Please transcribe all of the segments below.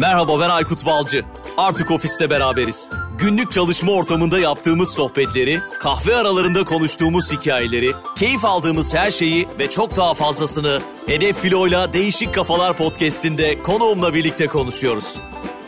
Merhaba ben Aykut Balcı. Artık ofiste beraberiz. Günlük çalışma ortamında yaptığımız sohbetleri, kahve aralarında konuştuğumuz hikayeleri, keyif aldığımız her şeyi ve çok daha fazlasını Hedef Filo'yla Değişik Kafalar podcast'inde konuğumla birlikte konuşuyoruz.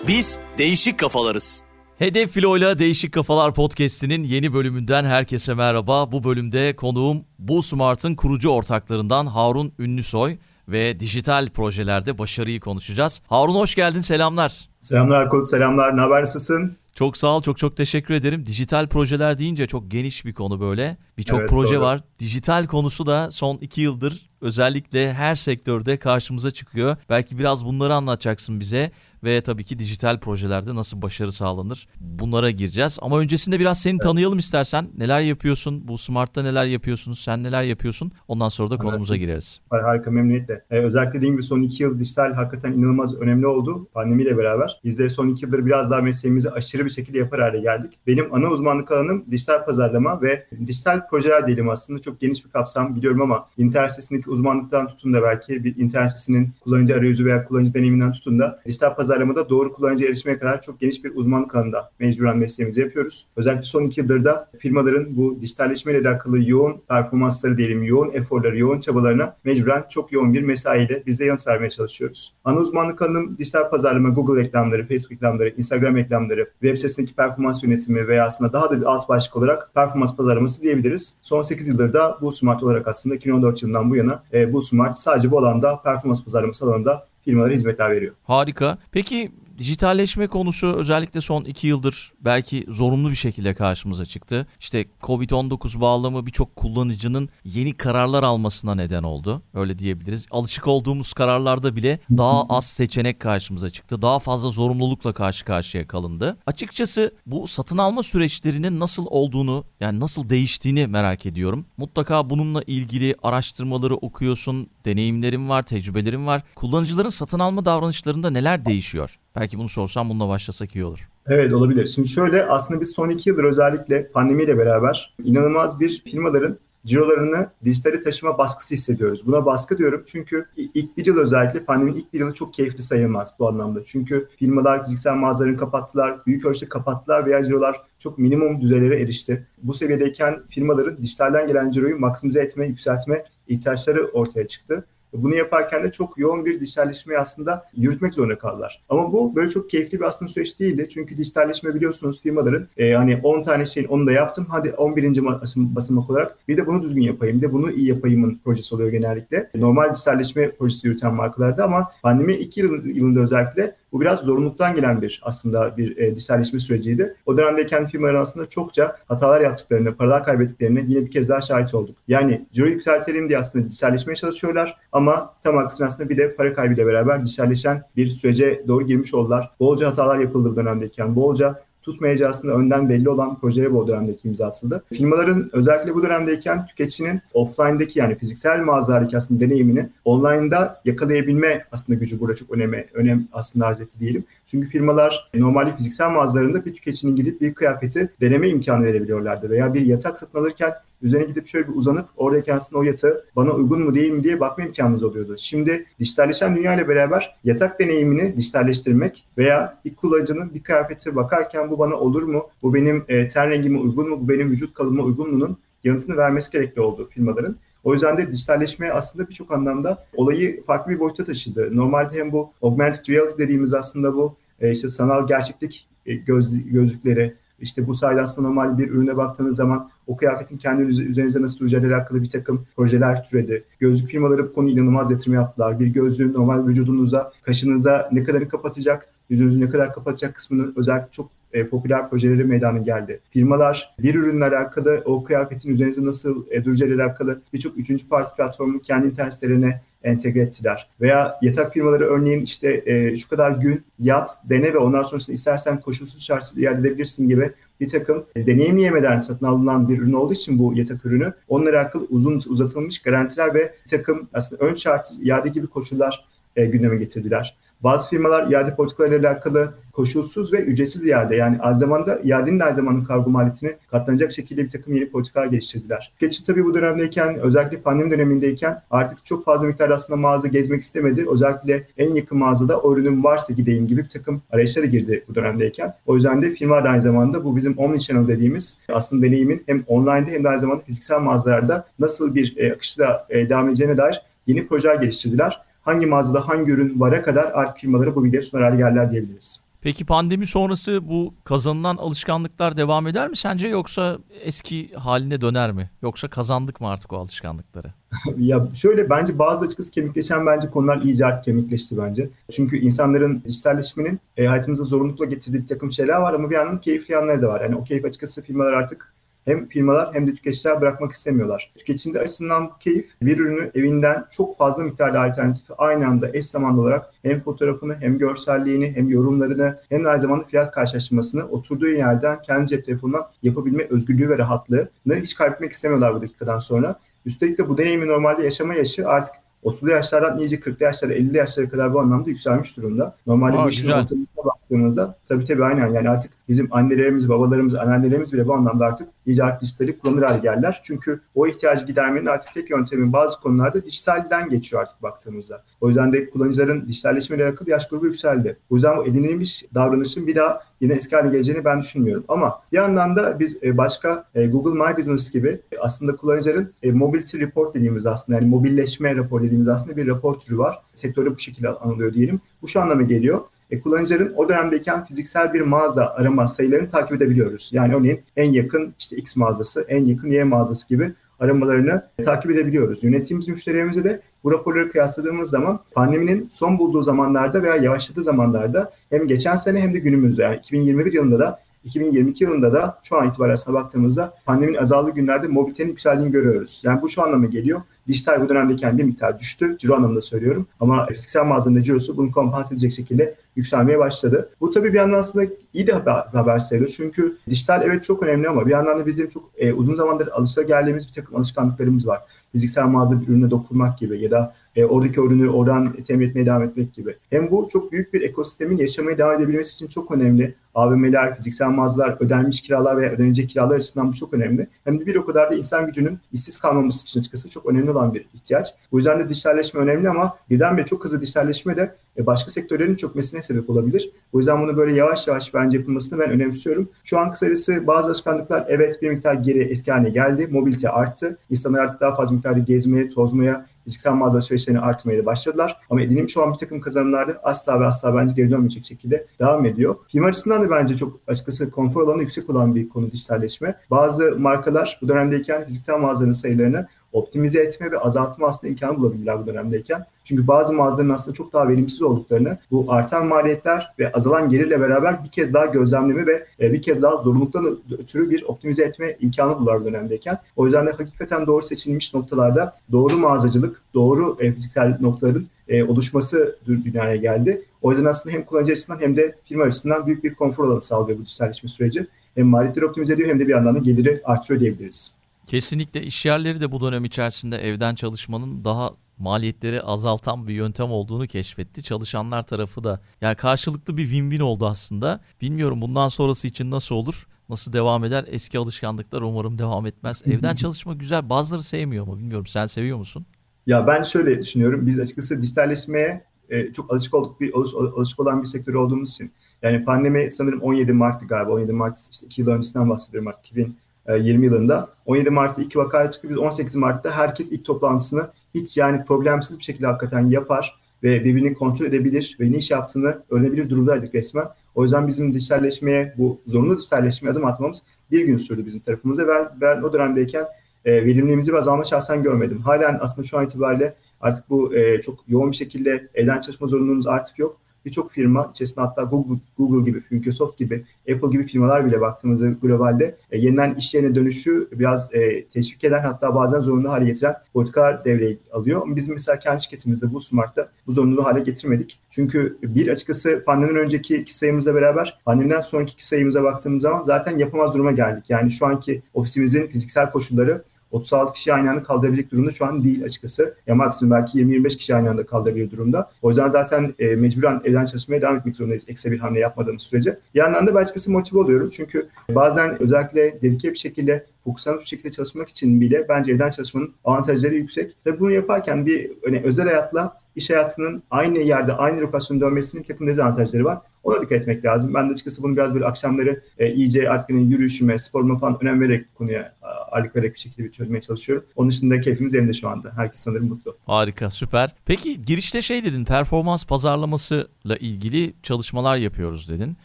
Biz değişik kafalarız. Hedef Filo'yla Değişik Kafalar podcast'inin yeni bölümünden herkese merhaba. Bu bölümde konuğum Bu Smart'ın kurucu ortaklarından Harun Ünlüsoy ve dijital projelerde başarıyı konuşacağız. Harun hoş geldin, selamlar. Selamlar Kod, selamlar. Ne haber, nasılsın? Çok sağ ol, çok çok teşekkür ederim. Dijital projeler deyince çok geniş bir konu böyle. Birçok evet, proje doğru. var. Dijital konusu da son iki yıldır özellikle her sektörde karşımıza çıkıyor. Belki biraz bunları anlatacaksın bize ve tabii ki dijital projelerde nasıl başarı sağlanır bunlara gireceğiz. Ama öncesinde biraz seni evet. tanıyalım istersen. Neler yapıyorsun? Bu Smart'ta neler yapıyorsunuz? Sen neler yapıyorsun? Ondan sonra da konumuza gireriz. Harika memnuniyetle. Ee, özellikle dediğim gibi son iki yıl dijital hakikaten inanılmaz önemli oldu pandemiyle beraber. Biz de son iki yıldır biraz daha mesleğimizi aşırı bir şekilde yapar hale geldik. Benim ana uzmanlık alanım dijital pazarlama ve dijital projeler diyelim aslında. Çok geniş bir kapsam biliyorum ama internet sitesindeki uzmanlıktan tutun da belki bir internet sitesinin kullanıcı arayüzü veya kullanıcı deneyiminden tutun da dijital pazarlamada doğru kullanıcı erişmeye kadar çok geniş bir uzmanlık alanında mecburen mesleğimizi yapıyoruz. Özellikle son iki yıldır da firmaların bu dijitalleşmeyle alakalı yoğun performansları diyelim, yoğun eforları, yoğun çabalarına mecburen çok yoğun bir mesaiyle bize yanıt vermeye çalışıyoruz. Ana uzmanlık alanım dijital pazarlama, Google reklamları, Facebook reklamları, Instagram reklamları, web sitesindeki performans yönetimi veya aslında daha da bir alt başlık olarak performans pazarlaması diyebiliriz. Son 8 yıldır da bu Smart olarak aslında 2014 yılından bu yana e, bu Smart sadece bu alanda performans pazarlaması alanında firmalara hizmetler veriyor. Harika. Peki Dijitalleşme konusu özellikle son iki yıldır belki zorunlu bir şekilde karşımıza çıktı. İşte Covid-19 bağlamı birçok kullanıcının yeni kararlar almasına neden oldu. Öyle diyebiliriz. Alışık olduğumuz kararlarda bile daha az seçenek karşımıza çıktı. Daha fazla zorunlulukla karşı karşıya kalındı. Açıkçası bu satın alma süreçlerinin nasıl olduğunu yani nasıl değiştiğini merak ediyorum. Mutlaka bununla ilgili araştırmaları okuyorsun, deneyimlerim var, tecrübelerim var. Kullanıcıların satın alma davranışlarında neler değişiyor? Belki bunu sorsam bununla başlasak iyi olur. Evet olabilir. Şimdi şöyle aslında biz son iki yıldır özellikle pandemiyle beraber inanılmaz bir firmaların cirolarını dijitale taşıma baskısı hissediyoruz. Buna baskı diyorum çünkü ilk bir yıl özellikle pandeminin ilk bir yılı çok keyifli sayılmaz bu anlamda. Çünkü firmalar fiziksel mağazalarını kapattılar, büyük ölçüde kapattılar veya cirolar çok minimum düzeylere erişti. Bu seviyedeyken firmaların dijitalden gelen ciroyu maksimize etme, yükseltme ihtiyaçları ortaya çıktı. Bunu yaparken de çok yoğun bir dijitalleşmeyi aslında yürütmek zorunda kaldılar. Ama bu böyle çok keyifli bir aslında süreç değildi. Çünkü dijitalleşme biliyorsunuz firmaların e, hani 10 tane şeyin onu da yaptım. Hadi 11. basamak olarak bir de bunu düzgün yapayım, bir de bunu iyi yapayımın projesi oluyor genellikle. Normal dijitalleşme projesi yürüten markalarda ama pandemi 2 yılında özellikle bu biraz zorunluluktan gelen bir aslında bir e, dijitalleşme süreciydi. O dönemde kendi firmaların aslında çokça hatalar yaptıklarını, paralar kaybettiklerini yine bir kez daha şahit olduk. Yani ciro yükseltelim diye aslında dijitalleşmeye çalışıyorlar ama tam aksine aslında bir de para kaybıyla beraber dijitalleşen bir sürece doğru girmiş oldular. Bolca hatalar yapıldı bu dönemdeyken, bolca tutmayacağı aslında önden belli olan projelere bu dönemdeki imza atıldı. Firmaların özellikle bu dönemdeyken tüketicinin offline'daki yani fiziksel mağazalardaki aslında deneyimini online'da yakalayabilme aslında gücü burada çok öneme, önem aslında arz etti diyelim. Çünkü firmalar normalde fiziksel mağazalarında bir tüketicinin gidip bir kıyafeti deneme imkanı verebiliyorlardı veya bir yatak satın alırken üzerine gidip şöyle bir uzanıp oradaki aslında o yatağı bana uygun mu değil mi diye bakma imkanımız oluyordu. Şimdi dijitalleşen dünya ile beraber yatak deneyimini dijitalleştirmek veya bir kullanıcının bir kıyafete bakarken bu bana olur mu, bu benim e, ten rengime uygun mu, bu benim vücut kalıbıma uygun mu'nun yanıtını vermesi gerekli oldu firmaların. O yüzden de dijitalleşme aslında birçok anlamda olayı farklı bir boyuta taşıdı. Normalde hem bu augmented reality dediğimiz aslında bu e, işte sanal gerçeklik e, göz, gözlükleri, işte bu sayede aslında normal bir ürüne baktığınız zaman o kıyafetin kendi üzerinize nasıl duracağıyla alakalı bir takım projeler türedi. Gözlük firmaları bu konuyu inanılmaz yatırım yaptılar. Bir gözlüğün normal vücudunuza, kaşınıza ne kadarını kapatacak, yüzünüzü ne kadar kapatacak kısmının özellikle çok e, popüler projeleri meydana geldi. Firmalar bir ürünle alakalı o kıyafetin üzerinize nasıl e, duracağıyla alakalı birçok üçüncü parti platformu kendi internet sitelerine entegre ettiler. Veya yatak firmaları örneğin işte e, şu kadar gün yat, dene ve ondan sonrasında istersen koşulsuz şartsız iade edebilirsin gibi bir takım deneyimleyemeden satın alınan bir ürün olduğu için bu yatak ürünü onlara alakalı uzun uzatılmış garantiler ve bir takım aslında ön şartsız iade gibi koşullar e, gündeme getirdiler. Bazı firmalar iade politikalarıyla alakalı koşulsuz ve ücretsiz iade yani aynı zamanda iadenin aynı zamanda kargo maliyetini katlanacak şekilde bir takım yeni politikalar geliştirdiler. Geçici tabii bu dönemdeyken özellikle pandemi dönemindeyken artık çok fazla miktarda aslında mağaza gezmek istemedi. Özellikle en yakın mağazada o ürünüm varsa gideyim gibi bir takım arayışlara girdi bu dönemdeyken. O yüzden de firma da aynı zamanda bu bizim omnichannel dediğimiz aslında deneyimin hem online'da hem de aynı zamanda fiziksel mağazalarda nasıl bir e, akışta e, devam edeceğine dair yeni projeler geliştirdiler. Hangi mağazada hangi ürün vara kadar artık firmalara bu bilgileri sunar hale geldiler diyebiliriz. Peki pandemi sonrası bu kazanılan alışkanlıklar devam eder mi sence yoksa eski haline döner mi? Yoksa kazandık mı artık o alışkanlıkları? ya şöyle bence bazı açıkçası kemikleşen bence konular iyice artık kemikleşti bence. Çünkü insanların dijitalleşmenin e, hayatımıza zorunlulukla getirdiği bir takım şeyler var ama bir yandan keyifli yanları da var. Yani o keyif açıkçası firmalar artık hem firmalar hem de tüketiciler bırakmak istemiyorlar. Tüketicinin açısından bu keyif bir ürünü evinden çok fazla miktarda alternatifi aynı anda eş zamanlı olarak hem fotoğrafını hem görselliğini hem yorumlarını hem de aynı zamanda fiyat karşılaştırmasını oturduğu yerden kendi cep telefonundan yapabilme özgürlüğü ve rahatlığını hiç kaybetmek istemiyorlar bu dakikadan sonra. Üstelik de bu deneyimi normalde yaşama yaşı artık 30'lu yaşlardan iyice 40'lı yaşlara 50'li yaşlara kadar bu anlamda yükselmiş durumda. Normalde Aa, bu işin ortalarına baktığımızda tabii tabii aynen yani artık bizim annelerimiz, babalarımız, anneannelerimiz bile bu anlamda artık artık dijitali kullanır hale geldiler. Çünkü o ihtiyacı gidermenin artık tek yöntemin bazı konularda dijitalden geçiyor artık baktığımızda. O yüzden de kullanıcıların dijitalleşmeyle alakalı yaş grubu yükseldi. O yüzden bu edinilmiş davranışın bir daha yine eski haline geleceğini ben düşünmüyorum. Ama bir yandan da biz e, başka e, Google My Business gibi aslında kullanıcıların e, mobility report dediğimiz aslında yani mobilleşme rapor dediğimiz aslında bir rapor türü var. Sektörde bu şekilde anılıyor diyelim. Bu şu anlama geliyor e, kullanıcıların o dönemdeyken fiziksel bir mağaza arama sayılarını takip edebiliyoruz. Yani örneğin en yakın işte X mağazası, en yakın Y mağazası gibi aramalarını takip edebiliyoruz. Yönettiğimiz müşterilerimize de bu raporları kıyasladığımız zaman pandeminin son bulduğu zamanlarda veya yavaşladığı zamanlarda hem geçen sene hem de günümüzde yani 2021 yılında da 2022 yılında da şu an itibariyle aslına baktığımızda pandeminin azaldığı günlerde mobilitenin yükseldiğini görüyoruz. Yani bu şu anlama geliyor. Dijital bu dönemdeyken bir miktar düştü. Ciro anlamında söylüyorum. Ama fiziksel mağazanın cirosu bunu kompanse edecek şekilde yükselmeye başladı. Bu tabii bir yandan aslında iyi de haber, haber sayılır. Çünkü dijital evet çok önemli ama bir yandan da bizim çok e, uzun zamandır alışageldiğimiz bir takım alışkanlıklarımız var. Fiziksel mağaza bir ürüne dokunmak gibi ya da e, oradaki ürünü oradan temin etmeye devam etmek gibi. Hem bu çok büyük bir ekosistemin yaşamaya devam edebilmesi için çok önemli. AVM'ler, fiziksel mağazalar, ödenmiş kiralar veya ödenecek kiralar açısından bu çok önemli. Hem de bir o kadar da insan gücünün işsiz kalmaması için açıkçası çok önemli olan bir ihtiyaç. Bu yüzden de dijitalleşme önemli ama birdenbire çok hızlı dijitalleşme de e, başka sektörlerin çökmesine sebep olabilir. O yüzden bunu böyle yavaş yavaş bence yapılmasını ben önemsiyorum. Şu an kısacası bazı alışkanlıklar evet bir miktar geri eski haline geldi. Mobilite arttı. İnsanlar artık daha fazla miktarda gezmeye, tozmaya, fiziksel mağaza alışverişlerini artmaya da başladılar. Ama edinilmiş olan bir takım kazanımlarda asla ve asla bence geri dönmeyecek şekilde devam ediyor. Firma açısından da bence çok açıkçası konfor alanı yüksek olan bir konu dijitalleşme. Bazı markalar bu dönemdeyken fiziksel mağazanın sayılarını optimize etme ve azaltma aslında imkanı bulabilirler bu dönemdeyken. Çünkü bazı mağazaların aslında çok daha verimsiz olduklarını bu artan maliyetler ve azalan gelirle beraber bir kez daha gözlemleme ve e, bir kez daha zorunluluktan ötürü bir optimize etme imkanı bulurlar bu dönemdeyken. O yüzden de hakikaten doğru seçilmiş noktalarda doğru mağazacılık, doğru e, fiziksel noktaların e, oluşması dünyaya geldi. O yüzden aslında hem kullanıcı açısından hem de firma açısından büyük bir konfor alanı sağlıyor bu dijitalleşme süreci. Hem maliyetleri optimize ediyor hem de bir yandan da geliri artırıyor diyebiliriz. Kesinlikle iş yerleri de bu dönem içerisinde evden çalışmanın daha maliyetleri azaltan bir yöntem olduğunu keşfetti. Çalışanlar tarafı da yani karşılıklı bir win-win oldu aslında. Bilmiyorum bundan sonrası için nasıl olur? Nasıl devam eder? Eski alışkanlıklar umarım devam etmez. Evden çalışma güzel. Bazıları sevmiyor mu? Bilmiyorum. Sen seviyor musun? Ya ben şöyle düşünüyorum. Biz açıkçası dijitalleşmeye e, çok alışık olduk bir alış, alışık olan bir sektör olduğumuz için. Yani pandemi sanırım 17 Mart'tı galiba. 17 Mart işte 2 yıl öncesinden bahsediyorum artık 2000 20 e, yılında. 17 Mart'ta iki vakaya çıktı. Biz 18 Mart'ta herkes ilk toplantısını hiç yani problemsiz bir şekilde hakikaten yapar ve birbirini kontrol edebilir ve ne iş yaptığını öğrenebilir durumdaydık resmen. O yüzden bizim dijitalleşmeye, bu zorunlu dijitalleşmeye adım atmamız bir gün sürdü bizim tarafımıza. Ben, ben o dönemdeyken e, verimliliğimizi ve azalma şahsen görmedim. Halen aslında şu an itibariyle artık bu e, çok yoğun bir şekilde evden çalışma zorunluluğumuz artık yok birçok firma içerisinde hatta Google, Google gibi, Microsoft gibi, Apple gibi firmalar bile baktığımızda globalde e, yeniden iş yerine dönüşü biraz e, teşvik eden hatta bazen zorunlu hale getiren politikalar devreye alıyor. Ama biz mesela kendi şirketimizde bu Smart'ta bu zorunluluğu hale getirmedik. Çünkü bir açıkçası pandemiden önceki iki sayımızla beraber pandemiden sonraki iki sayımıza baktığımız zaman zaten yapamaz duruma geldik. Yani şu anki ofisimizin fiziksel koşulları 36 kişi aynı anda kaldırabilecek durumda şu an değil açıkçası. Ya maksimum belki 20-25 kişi aynı anda kaldırabilir durumda. O yüzden zaten e, mecburen evden çalışmaya devam etmek zorundayız ekstra bir hamle yapmadığımız sürece. Bir yandan da ben açıkçası motive oluyorum çünkü bazen özellikle dedike bir şekilde fokuslanmış bir şekilde çalışmak için bile bence evden çalışmanın avantajları yüksek. Tabii bunu yaparken bir hani özel hayatla iş hayatının aynı yerde, aynı lokasyonda dönmesinin bir takım dezavantajları var. Ona dikkat etmek lazım. Ben de açıkçası bunu biraz böyle akşamları e, iyice artık hani yürüyüşüme, sporuma falan önem vererek konuya ağırlık vererek bir şekilde bir çözmeye çalışıyorum. Onun dışında keyfimiz yerinde şu anda. Herkes sanırım mutlu. Harika, süper. Peki girişte şey dedin, performans pazarlamasıyla ilgili çalışmalar yapıyoruz dedin.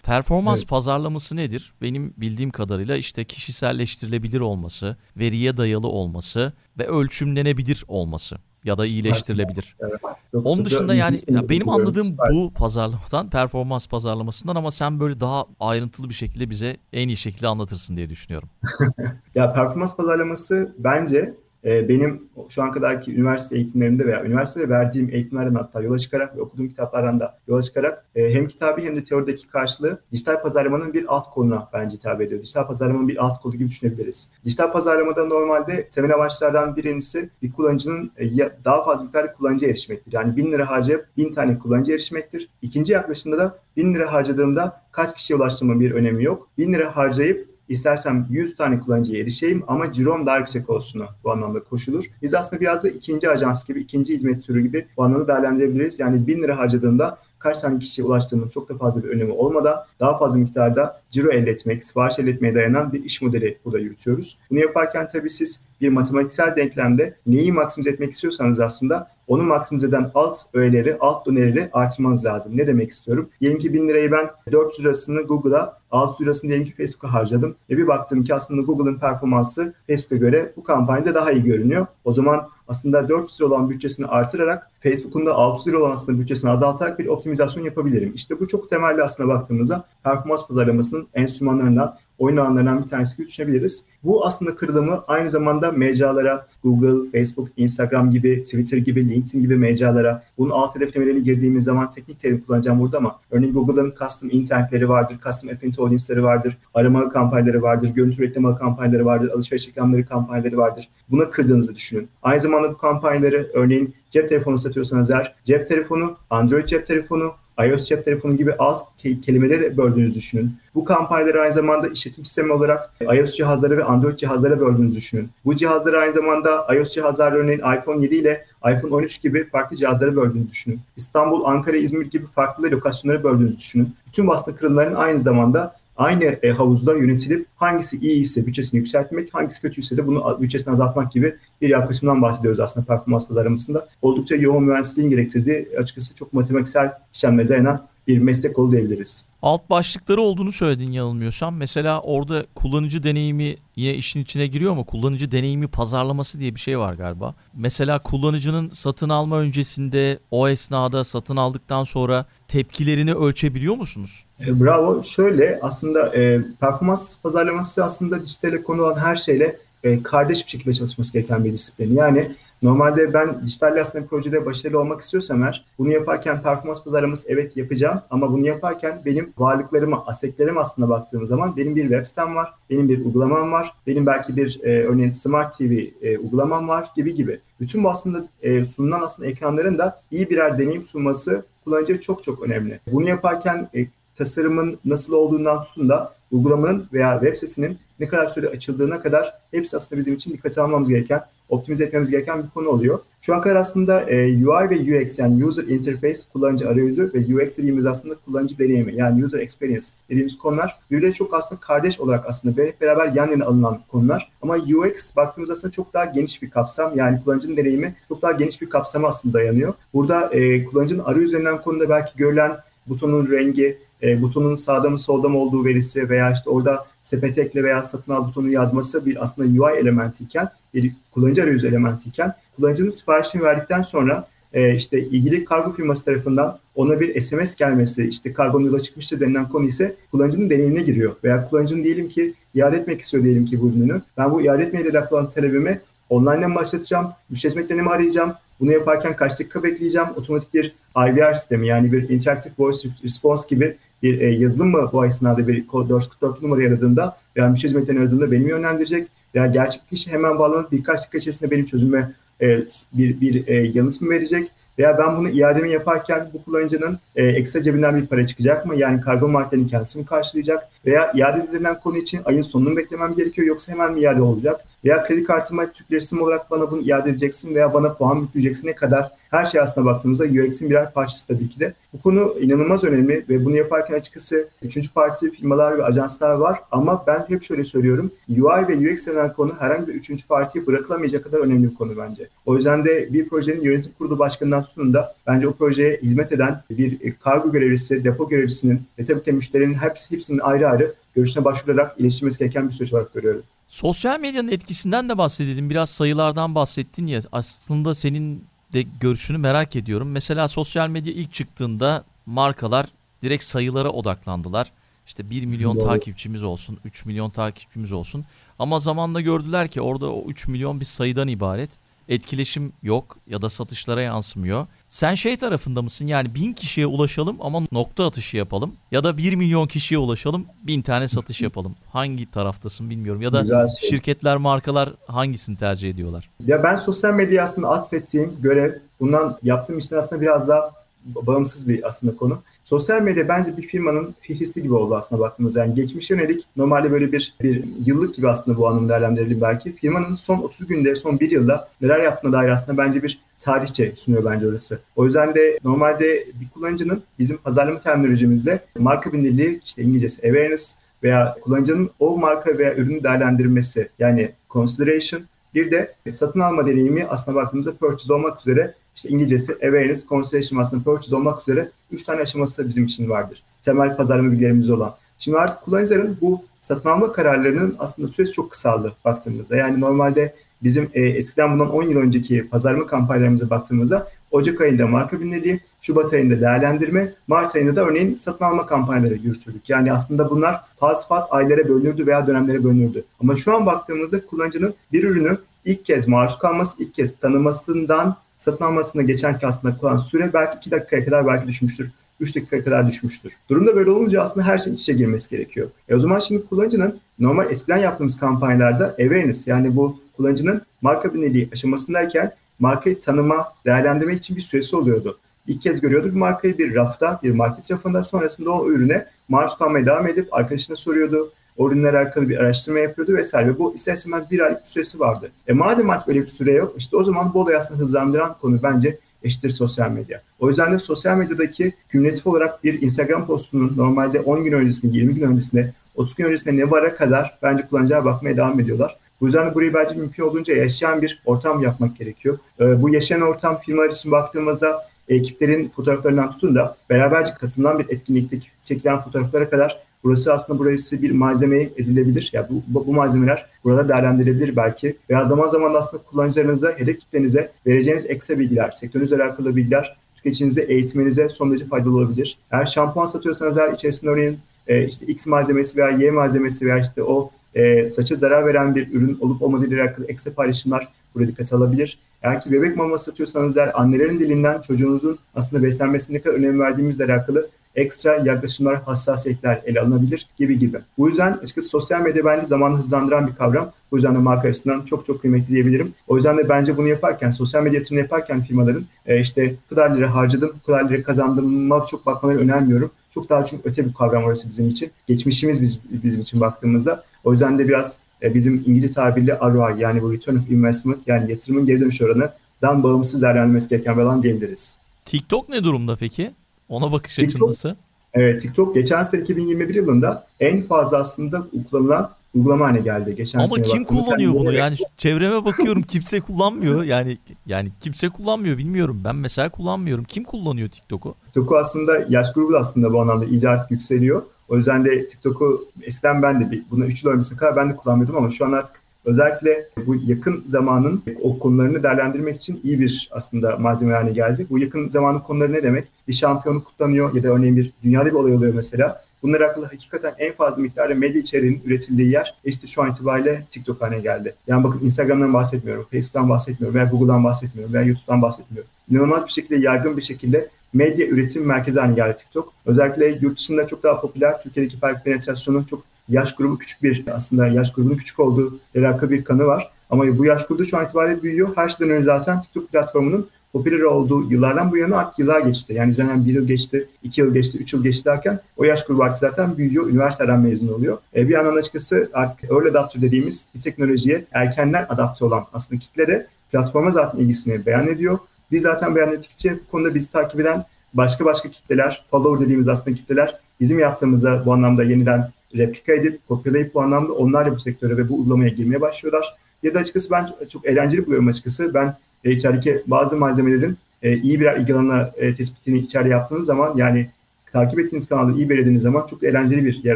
Performans evet. pazarlaması nedir? Benim bildiğim kadarıyla işte kişiselleştirilebilir olması, veriye dayalı olması ve ölçümlenebilir olması ya da iyileştirilebilir. Evet. Onun dışında yani ya benim anladığım bu pazarlamadan, performans pazarlamasından ama sen böyle daha ayrıntılı bir şekilde bize en iyi şekilde anlatırsın diye düşünüyorum. ya performans pazarlaması bence benim şu an kadarki üniversite eğitimlerimde veya üniversitede verdiğim eğitimlerden hatta yola çıkarak ve okuduğum kitaplardan da yola çıkarak e, hem kitabi hem de teorideki karşılığı dijital pazarlamanın bir alt konuna bence hitap ediyor. Dijital pazarlamanın bir alt kolu gibi düşünebiliriz. Dijital pazarlamada normalde temel amaçlardan birincisi bir kullanıcının e, daha fazla bir tane kullanıcıya erişmektir. Yani bin lira harcayıp bin tane kullanıcıya erişmektir. İkinci yaklaşımda da bin lira harcadığımda kaç kişiye ulaştığımın bir önemi yok. Bin lira harcayıp İstersem 100 tane kullanıcıya erişeyim ama cirom daha yüksek olsun bu anlamda koşulur. Biz aslında biraz da ikinci ajans gibi, ikinci hizmet türü gibi bu anlamda değerlendirebiliriz. Yani 1000 lira harcadığında kaç tane kişiye ulaştığının çok da fazla bir önemi olmadan daha fazla miktarda ciro elde etmek, sipariş elde etmeye dayanan bir iş modeli burada yürütüyoruz. Bunu yaparken tabii siz bir matematiksel denklemde neyi maksimize etmek istiyorsanız aslında onu maksimize eden alt öğeleri, alt döneleri artırmanız lazım. Ne demek istiyorum? Diyelim ki 1000 lirayı ben 400 lirasını Google'a, 600 lirasını diyelim ki Facebook'a harcadım. Ve bir baktım ki aslında Google'ın performansı Facebook'a göre bu kampanyada daha iyi görünüyor. O zaman aslında 400 lira olan bütçesini artırarak Facebook'un da 600 lira olan aslında bütçesini azaltarak bir optimizasyon yapabilirim. İşte bu çok temelli aslında baktığımızda performans pazarlamasının enstrümanlarından oyun alanlarından bir tanesi gibi düşünebiliriz. Bu aslında kırılımı aynı zamanda mecralara, Google, Facebook, Instagram gibi, Twitter gibi, LinkedIn gibi mecralara, bunun alt hedeflemelerini girdiğimiz zaman teknik terim kullanacağım burada ama örneğin Google'ın custom intentleri vardır, custom affinity audience'ları vardır, arama kampanyaları vardır, görüntü reklamı kampanyaları vardır, alışveriş reklamları kampanyaları vardır. Buna kırdığınızı düşünün. Aynı zamanda bu kampanyaları örneğin cep telefonu satıyorsanız eğer cep telefonu, Android cep telefonu, iOS cep telefonu gibi alt kelimeleri böldüğünüzü düşünün. Bu kampanyaları aynı zamanda işletim sistemi olarak iOS cihazları ve Android cihazlara böldüğünüzü düşünün. Bu cihazları aynı zamanda iOS cihazlar örneğin iPhone 7 ile iPhone 13 gibi farklı cihazlara böldüğünüzü düşünün. İstanbul, Ankara, İzmir gibi farklı lokasyonlara böldüğünüzü düşünün. Bütün bastı kırımların aynı zamanda aynı e, havuzda yönetilip hangisi iyi ise bütçesini yükseltmek, hangisi kötüyse de bunu bütçesini azaltmak gibi bir yaklaşımdan bahsediyoruz aslında performans pazarlamasında. Oldukça yoğun mühendisliğin gerektirdiği açıkçası çok matematiksel işlemlere dayanan bir meslek kolu diyebiliriz. Alt başlıkları olduğunu söyledin yanılmıyorsam. Mesela orada kullanıcı deneyimi yine işin içine giriyor mu? Kullanıcı deneyimi pazarlaması diye bir şey var galiba. Mesela kullanıcının satın alma öncesinde o esnada satın aldıktan sonra tepkilerini ölçebiliyor musunuz? E, bravo. Şöyle aslında e, performans pazarlaması aslında dijitale konu olan her şeyle e, kardeş bir şekilde çalışması gereken bir disiplin. Yani Normalde ben dijital bir projede başarılı olmak istiyorsam eğer bunu yaparken performans pazarlaması evet yapacağım ama bunu yaparken benim varlıklarıma, asetlerime aslında baktığım zaman benim bir web sitem var, benim bir uygulamam var, benim belki bir e, örneğin Smart TV e, uygulamam var gibi gibi. Bütün bu aslında e, sunulan aslında ekranların da iyi birer deneyim sunması kullanıcıya çok çok önemli. Bunu yaparken e, tasarımın nasıl olduğundan tutun da uygulamanın veya web sitesinin ne kadar sürede açıldığına kadar hepsi aslında bizim için dikkate almamız gereken, optimize etmemiz gereken bir konu oluyor. Şu an kadar aslında e, UI ve UX yani User Interface, kullanıcı arayüzü ve UX dediğimiz aslında kullanıcı deneyimi yani User Experience dediğimiz konular birbirleri çok aslında kardeş olarak aslında hep beraber yan yana alınan konular. Ama UX baktığımız aslında çok daha geniş bir kapsam yani kullanıcının deneyimi çok daha geniş bir kapsama aslında dayanıyor. Burada e, kullanıcının arayüzlerinden konuda belki görülen butonun rengi, e, butonun sağda mı solda mı olduğu verisi veya işte orada sepete ekle veya satın al butonu yazması bir aslında UI elementiyken, bir kullanıcı arayüzü elementiyken kullanıcının siparişini verdikten sonra e, işte ilgili kargo firması tarafından ona bir SMS gelmesi, işte kargonun yola çıkmıştır denilen konu ise kullanıcının deneyimine giriyor. Veya kullanıcının diyelim ki iade etmek istiyor diyelim ki bu ürünü. Ben bu iade etmeyle alakalı talebimi online'den başlatacağım, müşteri hizmetlerini arayacağım, bunu yaparken kaç dakika bekleyeceğim? Otomatik bir IVR sistemi yani bir Interactive Voice Response gibi bir e, yazılım mı bu esnada bir 444 numara aradığında veya müşteri hizmetlerini aradığında beni yönlendirecek veya gerçek kişi hemen bağlanıp birkaç dakika içerisinde benim çözüme e, bir, bir e, yanıt mı verecek? Veya ben bunu iademi yaparken bu kullanıcının e, ekstra cebinden bir para çıkacak mı? Yani kargo maliyetlerini kendisi mi karşılayacak? Veya iade edilen konu için ayın sonunu beklemem gerekiyor yoksa hemen mi iade olacak? Veya kredi kartıma Türk lirası olarak bana bunu iade edeceksin veya bana puan yükleyeceksin ne kadar? Her şey aslında baktığımızda UX'in birer parçası tabii ki de. Bu konu inanılmaz önemli ve bunu yaparken açıkçası üçüncü parti firmalar ve ajanslar var ama ben hep şöyle söylüyorum. UI ve UX denen konu herhangi bir üçüncü partiye bırakılamayacak kadar önemli bir konu bence. O yüzden de bir projenin yönetim kurulu başkanından tutun da bence o projeye hizmet eden bir kargo görevlisi, depo görevlisinin ve tabii ki müşterinin hepsi, hepsinin ayrı ayrı görüşüne başvurarak iyileştirmesi gereken bir süreç olarak görüyorum. Sosyal medyanın etkisinden de bahsedelim. Biraz sayılardan bahsettin ya. Aslında senin de görüşünü merak ediyorum. Mesela sosyal medya ilk çıktığında markalar direkt sayılara odaklandılar. İşte 1 milyon Doğru. takipçimiz olsun, 3 milyon takipçimiz olsun. Ama zamanla gördüler ki orada o 3 milyon bir sayıdan ibaret etkileşim yok ya da satışlara yansımıyor. Sen şey tarafında mısın yani bin kişiye ulaşalım ama nokta atışı yapalım ya da bir milyon kişiye ulaşalım bin tane satış yapalım. Hangi taraftasın bilmiyorum ya da şey. şirketler markalar hangisini tercih ediyorlar? Ya ben sosyal medya aslında atfettiğim görev bundan yaptığım işten aslında biraz daha bağımsız bir aslında konu. Sosyal medya bence bir firmanın fihristi gibi oldu aslında baktığımız yani geçmiş yönelik normalde böyle bir, bir yıllık gibi aslında bu anlamda değerlendirelim belki. Firmanın son 30 günde, son bir yılda neler yaptığına dair aslında bence bir tarihçe sunuyor bence orası. O yüzden de normalde bir kullanıcının bizim pazarlama terminolojimizde marka bilinirliği işte İngilizcesi awareness veya kullanıcının o marka veya ürünü değerlendirmesi yani consideration bir de satın alma deneyimi aslında baktığımızda purchase olmak üzere işte İngilizcesi awareness, consideration aslında purchase olmak üzere 3 tane aşaması bizim için vardır. Temel pazarlama bilgilerimiz olan. Şimdi artık kullanıcıların bu satın alma kararlarının aslında süresi çok kısaldı baktığımızda. Yani normalde bizim e, eskiden bundan 10 yıl önceki pazarlama kampanyalarımıza baktığımızda Ocak ayında marka bilinirliği, Şubat ayında değerlendirme, Mart ayında da örneğin satın alma kampanyaları yürütürdük. Yani aslında bunlar faz faz aylara bölünürdü veya dönemlere bölünürdü. Ama şu an baktığımızda kullanıcının bir ürünü ilk kez maruz kalması, ilk kez tanımasından satın almasına geçen ki aslında kalan süre belki 2 dakikaya kadar belki düşmüştür. 3 dakikaya kadar düşmüştür. Durumda böyle olunca aslında her şey iç içe girmesi gerekiyor. E o zaman şimdi kullanıcının normal eskiden yaptığımız kampanyalarda awareness yani bu kullanıcının marka bilinirliği aşamasındayken markayı tanıma, değerlendirme için bir süresi oluyordu. İlk kez görüyordu bir markayı bir rafta, bir market rafında sonrasında o ürüne maruz kalmaya devam edip arkadaşına soruyordu. O ürünlerle alakalı bir araştırma yapıyordu vesaire. Ve bu ister istemez bir aylık bir süresi vardı. E madem artık öyle bir süre yok işte o zaman bu olayı aslında hızlandıran konu bence eşittir sosyal medya. O yüzden de sosyal medyadaki kümülatif olarak bir Instagram postunun normalde 10 gün öncesinde, 20 gün öncesinde, 30 gün öncesinde ne vara kadar bence kullanıcıya bakmaya devam ediyorlar. Bu yüzden de burayı bence mümkün olduğunca yaşayan bir ortam yapmak gerekiyor. Ee, bu yaşayan ortam firmalar için baktığımızda ekiplerin fotoğraflarından tutun da beraberce katılınan bir etkinlikte çekilen fotoğraflara kadar burası aslında burası bir malzeme edilebilir. Ya yani bu, bu malzemeler burada değerlendirilebilir belki. Veya zaman zaman da aslında kullanıcılarınıza, hedef kitlenize vereceğiniz ekstra bilgiler, sektörünüzle alakalı bilgiler tüketicinize, eğitmenize son derece faydalı olabilir. Eğer şampuan satıyorsanız eğer içerisinde örneğin e, işte X malzemesi veya Y malzemesi veya işte o e, saça zarar veren bir ürün olup olmadığı ile alakalı ekstra paylaşımlar burada dikkate alabilir. Eğer ki bebek maması satıyorsanız eğer annelerin dilinden çocuğunuzun aslında beslenmesine ne kadar önem verdiğimizle alakalı ekstra yaklaşımlar, hassasiyetler ele alınabilir gibi gibi. Bu yüzden açıkçası sosyal medya bence zamanı hızlandıran bir kavram. Bu yüzden de marka açısından çok çok kıymetli diyebilirim. O yüzden de bence bunu yaparken, sosyal medya yatırımını yaparken firmaların e, işte bu kadar lira harcadım, bu kadar lira kazandığıma çok bakmaları önermiyorum. Çok daha çünkü öte bir kavram orası bizim için. Geçmişimiz biz, bizim için baktığımızda. O yüzden de biraz e, bizim İngilizce tabirle ROI yani bu Return of Investment yani yatırımın geri dönüş oranından bağımsız değerlendirilmesi gereken bir alan diyebiliriz. TikTok ne durumda peki? Ona bakış TikTok, açın nasıl? Evet TikTok geçen sene 2021 yılında en fazla aslında kullanılan uygulama haline geldi. Geçen Ama kim kullanıyor bunu? Yani çevreme bakıyorum kimse kullanmıyor. Yani yani kimse kullanmıyor bilmiyorum. Ben mesela kullanmıyorum. Kim kullanıyor TikTok'u? TikTok'u aslında yaş grubu aslında bu anlamda iyice artık yükseliyor. O yüzden de TikTok'u eskiden ben de bir, buna 3 yıl öncesine kadar ben de kullanmıyordum ama şu an artık özellikle bu yakın zamanın o konularını değerlendirmek için iyi bir aslında malzeme haline geldi. Bu yakın zamanın konuları ne demek? Bir şampiyonu kutlanıyor ya da örneğin bir dünyada bir olay oluyor mesela. Bunlar hakkında hakikaten en fazla miktarda medya içeriğinin üretildiği yer işte şu an itibariyle TikTok haline geldi. Yani bakın Instagram'dan bahsetmiyorum, Facebook'tan bahsetmiyorum veya Google'dan bahsetmiyorum veya YouTube'dan bahsetmiyorum. İnanılmaz bir şekilde yaygın bir şekilde medya üretim merkezi haline geldi TikTok. Özellikle yurt dışında çok daha popüler, Türkiye'deki penetrasyonu çok yaş grubu küçük bir aslında yaş grubunun küçük olduğu alakalı bir kanı var. Ama bu yaş grubu şu an itibariyle büyüyor. Her şeyden önce zaten TikTok platformunun popüler olduğu yıllardan bu yana artık yıllar geçti. Yani üzerinden bir yıl geçti, iki yıl geçti, üç yıl geçti derken o yaş grubu artık zaten büyüyor, üniversiteden mezun oluyor. E, bir yandan açıkçası artık early adapter dediğimiz bir teknolojiye erkenden adapte olan aslında kitle de platforma zaten ilgisini beyan ediyor. Biz zaten beyan ettikçe bu konuda bizi takip eden başka başka kitleler, follower dediğimiz aslında kitleler bizim yaptığımıza bu anlamda yeniden replika edip, kopyalayıp bu anlamda onlar da bu sektöre ve bu uygulamaya girmeye başlıyorlar. Ya da açıkçası ben çok eğlenceli buluyorum açıkçası. Ben e, içerideki bazı malzemelerin e, iyi birer ilgi e, tespitini içeride yaptığınız zaman yani takip ettiğiniz kanalda iyi belirlediğiniz zaman çok eğlenceli bir yer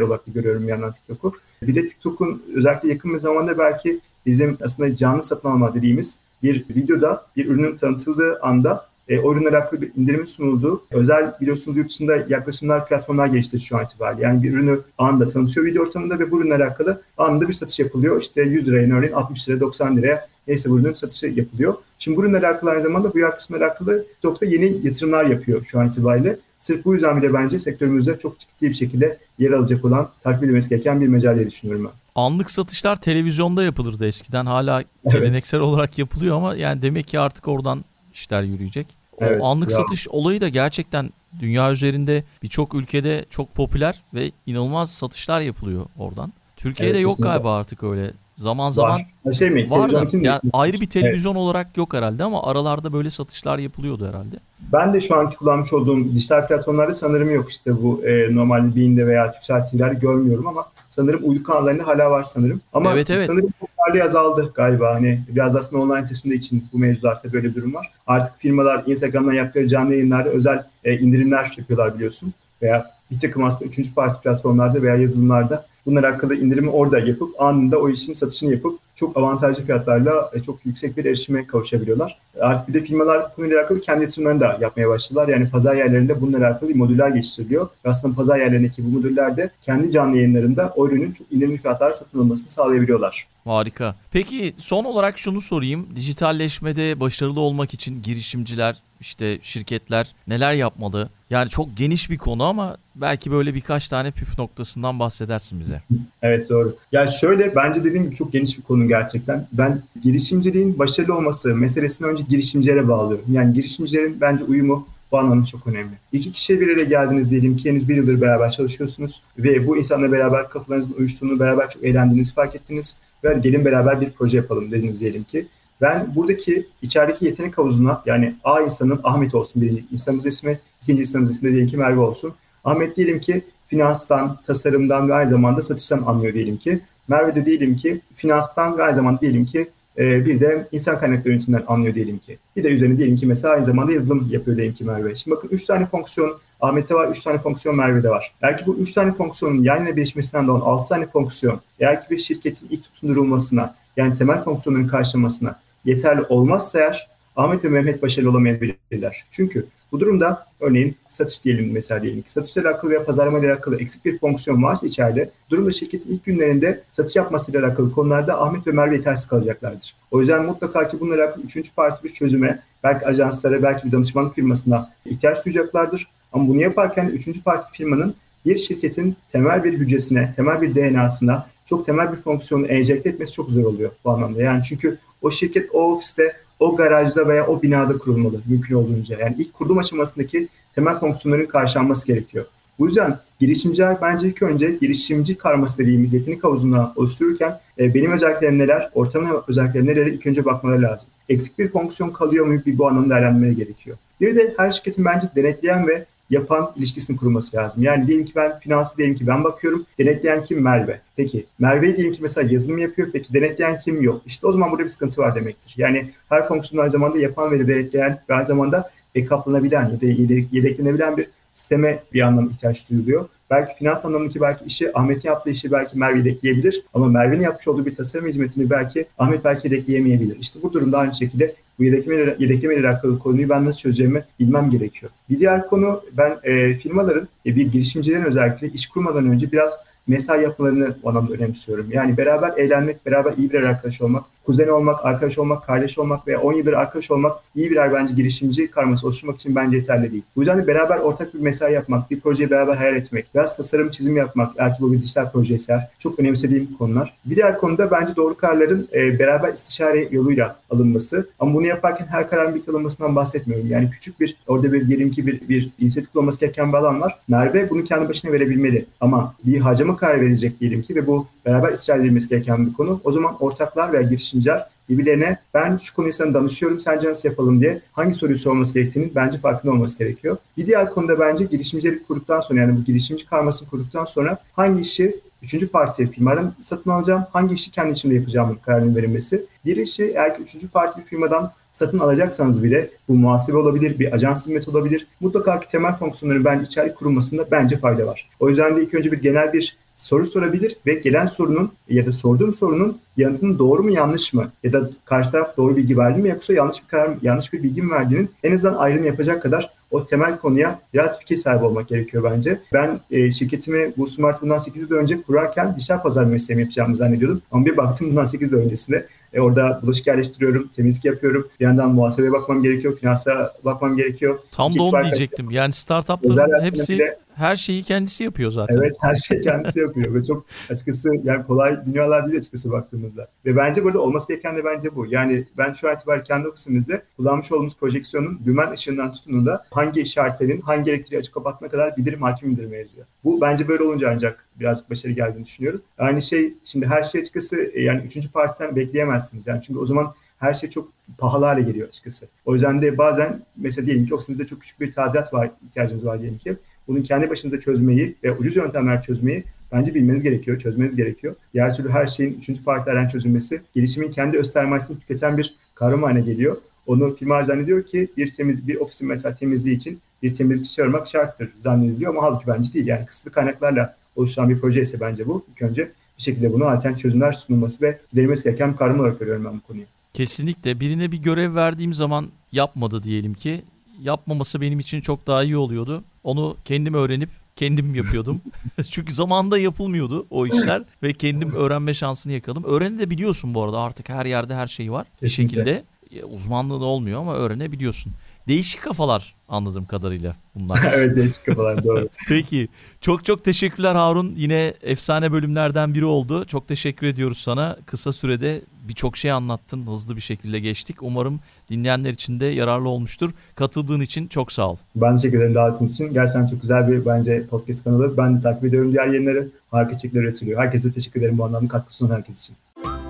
olarak görüyorum bir yandan TikTok'u. Bir de TikTok'un özellikle yakın bir zamanda belki bizim aslında canlı satın alma dediğimiz bir videoda bir ürünün tanıtıldığı anda e, o ürünle alakalı bir indirimin sunulduğu özel biliyorsunuz yurt dışında yaklaşımlar platformlar gelişti şu an itibariyle. Yani bir ürünü anında tanıtıyor video ortamında ve bu ürünle alakalı anında bir satış yapılıyor. İşte 100 liraya örneğin 60 liraya 90 liraya neyse bu ürünün satışı yapılıyor. Şimdi bu ürünle alakalı aynı zamanda bu yaklaşımla alakalı TikTok'ta yeni yatırımlar yapıyor şu an itibariyle. Sırf bu yüzden bile bence sektörümüzde çok ciddi bir şekilde yer alacak olan, takip edilmesi gereken bir mecra diye düşünüyorum ben. Anlık satışlar televizyonda yapılırdı eskiden. Hala evet. geleneksel olarak yapılıyor ama yani demek ki artık oradan işler yürüyecek. O evet, anlık ya. satış olayı da gerçekten dünya üzerinde birçok ülkede çok popüler ve inanılmaz satışlar yapılıyor oradan. Türkiye'de evet, yok kesinlikle. galiba artık öyle Zaman zaman var, şey mi? var da yani ayrı bir televizyon evet. olarak yok herhalde ama aralarda böyle satışlar yapılıyordu herhalde. Ben de şu anki kullanmış olduğum dijital platformlarda sanırım yok işte bu e, normal Bean'de veya Türksel TV'lerde görmüyorum ama sanırım uydu kanallarında hala var sanırım. Ama evet, evet. sanırım popülerliği azaldı galiba. Hani biraz aslında online taşındığı için bu mevzularda böyle bir durum var. Artık firmalar Instagram'dan yaptıkları canlı yayınlarda özel e, indirimler yapıyorlar biliyorsun. Veya bir takım aslında üçüncü parti platformlarda veya yazılımlarda bunlar hakkında indirimi orada yapıp anında o işin satışını yapıp çok avantajlı fiyatlarla çok yüksek bir erişime kavuşabiliyorlar. Artık bir de firmalar konuyla alakalı kendi yatırımlarını da yapmaya başladılar. Yani pazar yerlerinde bununla alakalı modüller geçiştiriliyor. Ve aslında pazar yerlerindeki bu modüller de kendi canlı yayınlarında o ürünün çok indirimli fiyatlarla satın alınmasını sağlayabiliyorlar. Harika. Peki son olarak şunu sorayım. Dijitalleşmede başarılı olmak için girişimciler, işte şirketler neler yapmalı? Yani çok geniş bir konu ama belki böyle birkaç tane püf noktasından bahsedersin bize. Evet doğru. Ya şöyle bence dediğim gibi çok geniş bir konu gerçekten. Ben girişimciliğin başarılı olması meselesini önce girişimcilere bağlıyorum. Yani girişimcilerin bence uyumu bu anlamda çok önemli. İki kişi bir araya geldiniz diyelim ki henüz bir yıldır beraber çalışıyorsunuz ve bu insanla beraber kafalarınızın uyuştuğunu, beraber çok eğlendiğinizi fark ettiniz ve gelin beraber bir proje yapalım dediniz diyelim ki. Ben buradaki içerideki yetenek havuzuna yani A insanın Ahmet olsun birinci insanımız ismi, ikinci insanımız ismi diyelim ki Merve olsun. Ahmet diyelim ki finanstan, tasarımdan ve aynı zamanda satıştan anlıyor diyelim ki. Merve de diyelim ki finanstan ve aynı zamanda diyelim ki e, bir de insan kaynakları yönetiminden anlıyor diyelim ki. Bir de üzerine diyelim ki mesela aynı zamanda yazılım yapıyor diyelim ki Merve. Şimdi bakın 3 tane fonksiyon Ahmet'te var, 3 tane fonksiyon Merve'de var. Belki bu 3 tane fonksiyonun yan yana birleşmesinden doğan 6 tane fonksiyon eğer ki bir şirketin ilk tutundurulmasına yani temel fonksiyonların karşılamasına yeterli olmazsa eğer Ahmet ve Mehmet başarılı olamayabilirler. Çünkü bu durumda örneğin satış diyelim mesela diyelim ki satışla alakalı veya pazarlama ile alakalı eksik bir fonksiyon varsa içeride durumda şirketin ilk günlerinde satış yapmasıyla alakalı konularda Ahmet ve Merve yetersiz kalacaklardır. O yüzden mutlaka ki bununla alakalı üçüncü parti bir çözüme belki ajanslara belki bir danışmanlık firmasına ihtiyaç duyacaklardır. Ama bunu yaparken üçüncü parti firmanın bir şirketin temel bir hücresine, temel bir DNA'sına çok temel bir fonksiyonu enjekte etmesi çok zor oluyor bu anlamda. Yani çünkü o şirket o ofiste o garajda veya o binada kurulmalı mümkün olduğunca. Yani ilk kurulum aşamasındaki temel fonksiyonların karşılanması gerekiyor. Bu yüzden girişimciler bence ilk önce girişimci karması dediğimiz yetenek havuzuna oluştururken e, benim özelliklerim neler, ortamın özellikleri neler ilk önce bakmaları lazım. Eksik bir fonksiyon kalıyor mu bir bu anlamda değerlendirmeleri gerekiyor. Bir de her şirketin bence denetleyen ve yapan ilişkisini kurması lazım. Yani diyelim ki ben finansı diyelim ki ben bakıyorum. Denetleyen kim? Merve. Peki Merve diyelim ki mesela yazılım yapıyor. Peki denetleyen kim? Yok. İşte o zaman burada bir sıkıntı var demektir. Yani her fonksiyonu aynı zamanda yapan ve denetleyen ve aynı zamanda backuplanan ya da yedeklenebilen bir sisteme bir anlam ihtiyaç duyuluyor. Belki finans anlamındaki belki işi Ahmet'in yaptığı işi belki Merve yedekleyebilir ama Merve'nin yapmış olduğu bir tasarım hizmetini belki Ahmet belki yedekleyemeyebilir. İşte bu durumda aynı şekilde bu yedekleme, yedekleme ile alakalı konuyu ben nasıl çözeceğimi bilmem gerekiyor. Bir diğer konu ben e, firmaların, e, bir girişimcilerin özellikle iş kurmadan önce biraz mesai yapmalarını o anlamda önemsiyorum. Yani beraber eğlenmek, beraber iyi bir arkadaş olmak kuzen olmak, arkadaş olmak, kardeş olmak veya 10 yıldır arkadaş olmak iyi birer bence girişimci karması oluşturmak için bence yeterli değil. Bu yüzden de beraber ortak bir mesai yapmak, bir projeyi beraber hayal etmek, biraz tasarım çizim yapmak, belki bu bir dijital projeyse çok önemsediğim konular. Bir diğer konuda bence doğru kararların e, beraber istişare yoluyla alınması. Ama bunu yaparken her kararın bir alınmasından bahsetmiyorum. Yani küçük bir, orada bir diyelim ki bir, bir inisiyatif olması gereken bir alan var. Merve bunu kendi başına verebilmeli. Ama bir harcama kararı verecek diyelim ki ve bu beraber istişare edilmesi gereken bir konu. O zaman ortaklar veya girişimciler birbirlerine ben şu konuyu sana danışıyorum sence nasıl yapalım diye hangi soruyu sorması gerektiğini bence farkında olması gerekiyor. Bir diğer konuda bence girişimcilik kurduktan sonra yani bu girişimci karmasını kurduktan sonra hangi işi üçüncü parti firmadan satın alacağım, hangi işi kendi içimde yapacağım kararının verilmesi. Bir işi eğer ki üçüncü parti bir firmadan satın alacaksanız bile bu muhasebe olabilir, bir ajans hizmeti olabilir. Mutlaka ki temel fonksiyonların bence içerik kurulmasında bence fayda var. O yüzden de ilk önce bir genel bir soru sorabilir ve gelen sorunun ya da sorduğum sorunun yanıtının doğru mu yanlış mı ya da karşı taraf doğru bilgi verdi mi yoksa yanlış bir karar yanlış bir bilgi mi verdiğinin en azından ayrım yapacak kadar o temel konuya biraz fikir sahibi olmak gerekiyor bence. Ben e, şirketimi bu Smart bundan 8 yıl önce kurarken dijital pazar mesleğimi yapacağımı zannediyordum. Ama bir baktım bundan 8 yıl öncesinde e, orada bulaşık yerleştiriyorum, temizlik yapıyorum. Bir yandan muhasebeye bakmam gerekiyor, finansa bakmam gerekiyor. Tam da onu diyecektim. Yani startupların hepsi bile, her şeyi kendisi yapıyor zaten. Evet her şeyi kendisi yapıyor ve çok açıkçası yani kolay dünyalar değil açıkçası baktığımızda. Ve bence burada olması gereken de bence bu. Yani ben şu an itibariyle kendi ofisimizde kullanmış olduğumuz projeksiyonun dümen ışığından tutun da hangi işaretlerin hangi elektriği açıp kapatma kadar bilirim hakim indirme yazıyor. Bu bence böyle olunca ancak birazcık başarı geldiğini düşünüyorum. Aynı şey şimdi her şey açıkçası e, yani üçüncü partiden bekleyemezsiniz. Yani çünkü o zaman her şey çok pahalı hale geliyor açıkçası. O yüzden de bazen mesela diyelim ki ofisinizde çok küçük bir tadilat var, ihtiyacınız var diyelim ki. Bunu kendi başınıza çözmeyi ve ucuz yöntemler çözmeyi bence bilmeniz gerekiyor, çözmeniz gerekiyor. Diğer türlü her şeyin üçüncü partilerden çözülmesi, gelişimin kendi öz sermayesini tüketen bir kavram haline geliyor. Onu firma zannediyor ki bir temiz bir ofisin mesela temizliği için bir temizlikçi çağırmak şarttır zannediliyor ama halbuki bence değil. Yani kısıtlı kaynaklarla oluşan bir proje ise bence bu. İlk önce bir şekilde bunu alternatif çözümler sunulması ve giderilmesi gereken bir kavram olarak görüyorum ben bu konuyu. Kesinlikle. Birine bir görev verdiğim zaman yapmadı diyelim ki. Yapmaması benim için çok daha iyi oluyordu. Onu kendim öğrenip kendim yapıyordum. Çünkü zamanında yapılmıyordu o işler ve kendim öğrenme şansını yakaladım. Öğrenebiliyorsun bu arada artık her yerde her şey var Kesinlikle. bir şekilde. Uzmanlığı da olmuyor ama öğrenebiliyorsun. Değişik kafalar anladığım kadarıyla bunlar. evet değişik kafalar doğru. Peki çok çok teşekkürler Harun. Yine efsane bölümlerden biri oldu. Çok teşekkür ediyoruz sana. Kısa sürede birçok şey anlattın. Hızlı bir şekilde geçtik. Umarım dinleyenler için de yararlı olmuştur. Katıldığın için çok sağ ol. Ben teşekkür ederim davetiniz için. Gerçekten çok güzel bir bence podcast kanalı. Ben de takip ediyorum diğer yayınları. Harika içerikler üretiliyor. Herkese teşekkür ederim bu anlamda katkı sunan herkes için.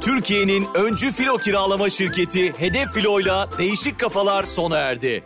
Türkiye'nin öncü filo kiralama şirketi Hedef Filo'yla değişik kafalar sona erdi.